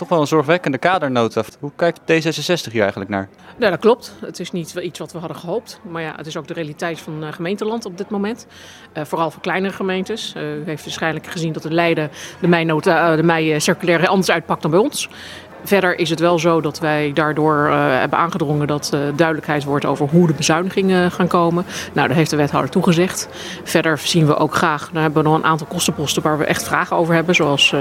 toch wel een zorgwekkende kadernota. Hoe kijkt D66 hier eigenlijk naar? Ja, dat klopt. Het is niet iets wat we hadden gehoopt. Maar ja, het is ook de realiteit van gemeenteland op dit moment. Uh, vooral voor kleinere gemeentes. Uh, u heeft waarschijnlijk gezien dat in Leiden de mei-nota, de mei-circulaire anders uitpakt dan bij ons. Verder is het wel zo dat wij daardoor uh, hebben aangedrongen dat uh, duidelijkheid wordt over hoe de bezuinigingen gaan komen. Nou, daar heeft de wethouder toegezegd. Verder zien we ook graag, daar hebben we nog een aantal kostenposten waar we echt vragen over hebben. Zoals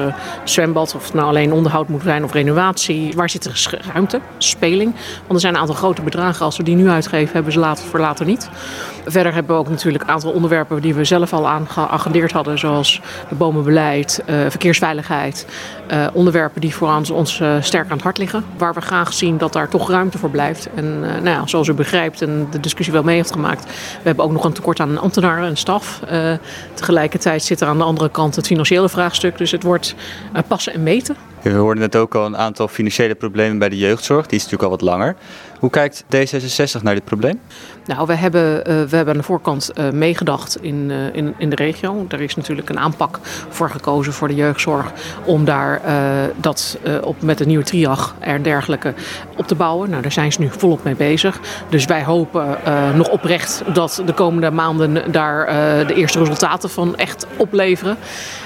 zwembad, of het nou alleen onderhoud moet zijn of renovatie. Waar zit er ruimte, speling? Want er zijn een aantal grote bedragen. Als we die nu uitgeven, hebben ze later voor later niet. Verder hebben we ook natuurlijk een aantal onderwerpen die we zelf al aangeagendeerd hadden. Zoals het bomenbeleid, verkeersveiligheid. onderwerpen die voor ons sterk aan het hart liggen. Waar we graag zien dat daar toch ruimte voor blijft. En uh, nou ja, zoals u begrijpt en de discussie wel mee heeft gemaakt, we hebben ook nog een tekort aan ambtenaren en staf. Uh, tegelijkertijd zit er aan de andere kant het financiële vraagstuk. Dus het wordt uh, passen en meten. We hoorden net ook al een aantal financiële problemen bij de jeugdzorg. Die is natuurlijk al wat langer. Hoe kijkt D66 naar dit probleem? Nou, we hebben, uh, we hebben aan de voorkant uh, meegedacht in, uh, in, in de regio. Er is natuurlijk een aanpak voor gekozen voor de jeugdzorg. Om daar dat op, met de nieuwe triag en dergelijke op te bouwen. Nou, daar zijn ze nu volop mee bezig. Dus wij hopen nog oprecht dat de komende maanden daar de eerste resultaten van echt opleveren.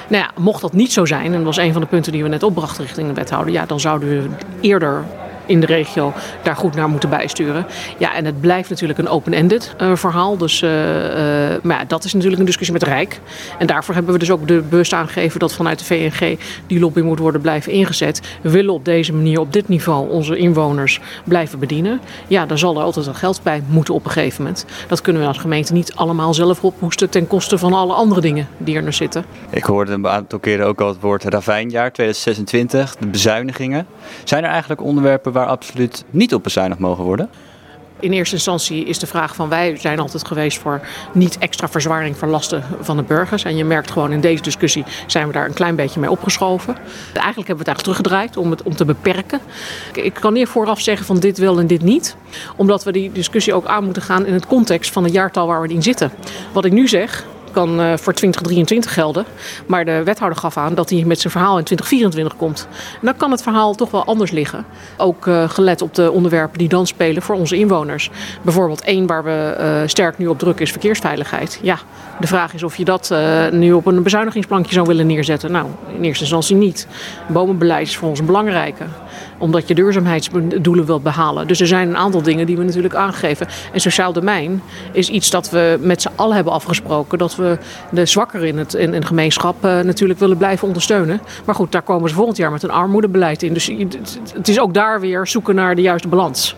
Nou ja, mocht dat niet zo zijn, en dat was een van de punten die we net opbrachten richting de wethouder, ja, dan zouden we eerder in de regio daar goed naar moeten bijsturen. Ja, en het blijft natuurlijk een open-ended uh, verhaal. Dus, uh, uh, maar ja, dat is natuurlijk een discussie met Rijk. En daarvoor hebben we dus ook de bewust aangegeven dat vanuit de VNG die lobby moet worden blijven ingezet. We willen op deze manier, op dit niveau, onze inwoners blijven bedienen. Ja, daar zal er altijd wel geld bij moeten op een gegeven moment. Dat kunnen we als gemeente niet allemaal zelf ophoesten ten koste van alle andere dingen die er nog zitten. Ik hoorde een aantal keren ook al het woord ravijnjaar 2026, de bezuinigingen. Zijn er eigenlijk onderwerpen waar absoluut niet op bezuinigd mogen worden? In eerste instantie is de vraag van wij zijn altijd geweest voor niet extra verzwaring van lasten van de burgers. En je merkt gewoon in deze discussie zijn we daar een klein beetje mee opgeschoven. Eigenlijk hebben we het eigenlijk teruggedraaid om het om te beperken. Ik kan niet vooraf zeggen van dit wel en dit niet. Omdat we die discussie ook aan moeten gaan in het context van het jaartal waar we in zitten. Wat ik nu zeg, kan uh, voor 2023 gelden. Maar de wethouder gaf aan dat hij met zijn verhaal in 2024 komt. Dan kan het verhaal toch wel anders liggen. Ook uh, gelet op de onderwerpen die dan spelen voor onze inwoners. Bijvoorbeeld één waar we uh, sterk nu op drukken is verkeersveiligheid. Ja, de vraag is of je dat nu op een bezuinigingsplankje zou willen neerzetten. Nou, in eerste instantie niet. Bomenbeleid is voor ons belangrijke omdat je duurzaamheidsdoelen wilt behalen. Dus er zijn een aantal dingen die we natuurlijk aangeven. En sociaal domein is iets dat we met z'n allen hebben afgesproken. Dat we de zwakkeren in het, in, in gemeenschap uh, natuurlijk willen blijven ondersteunen. Maar goed, daar komen ze volgend jaar met een armoedebeleid in. Dus het is ook daar weer zoeken naar de juiste balans.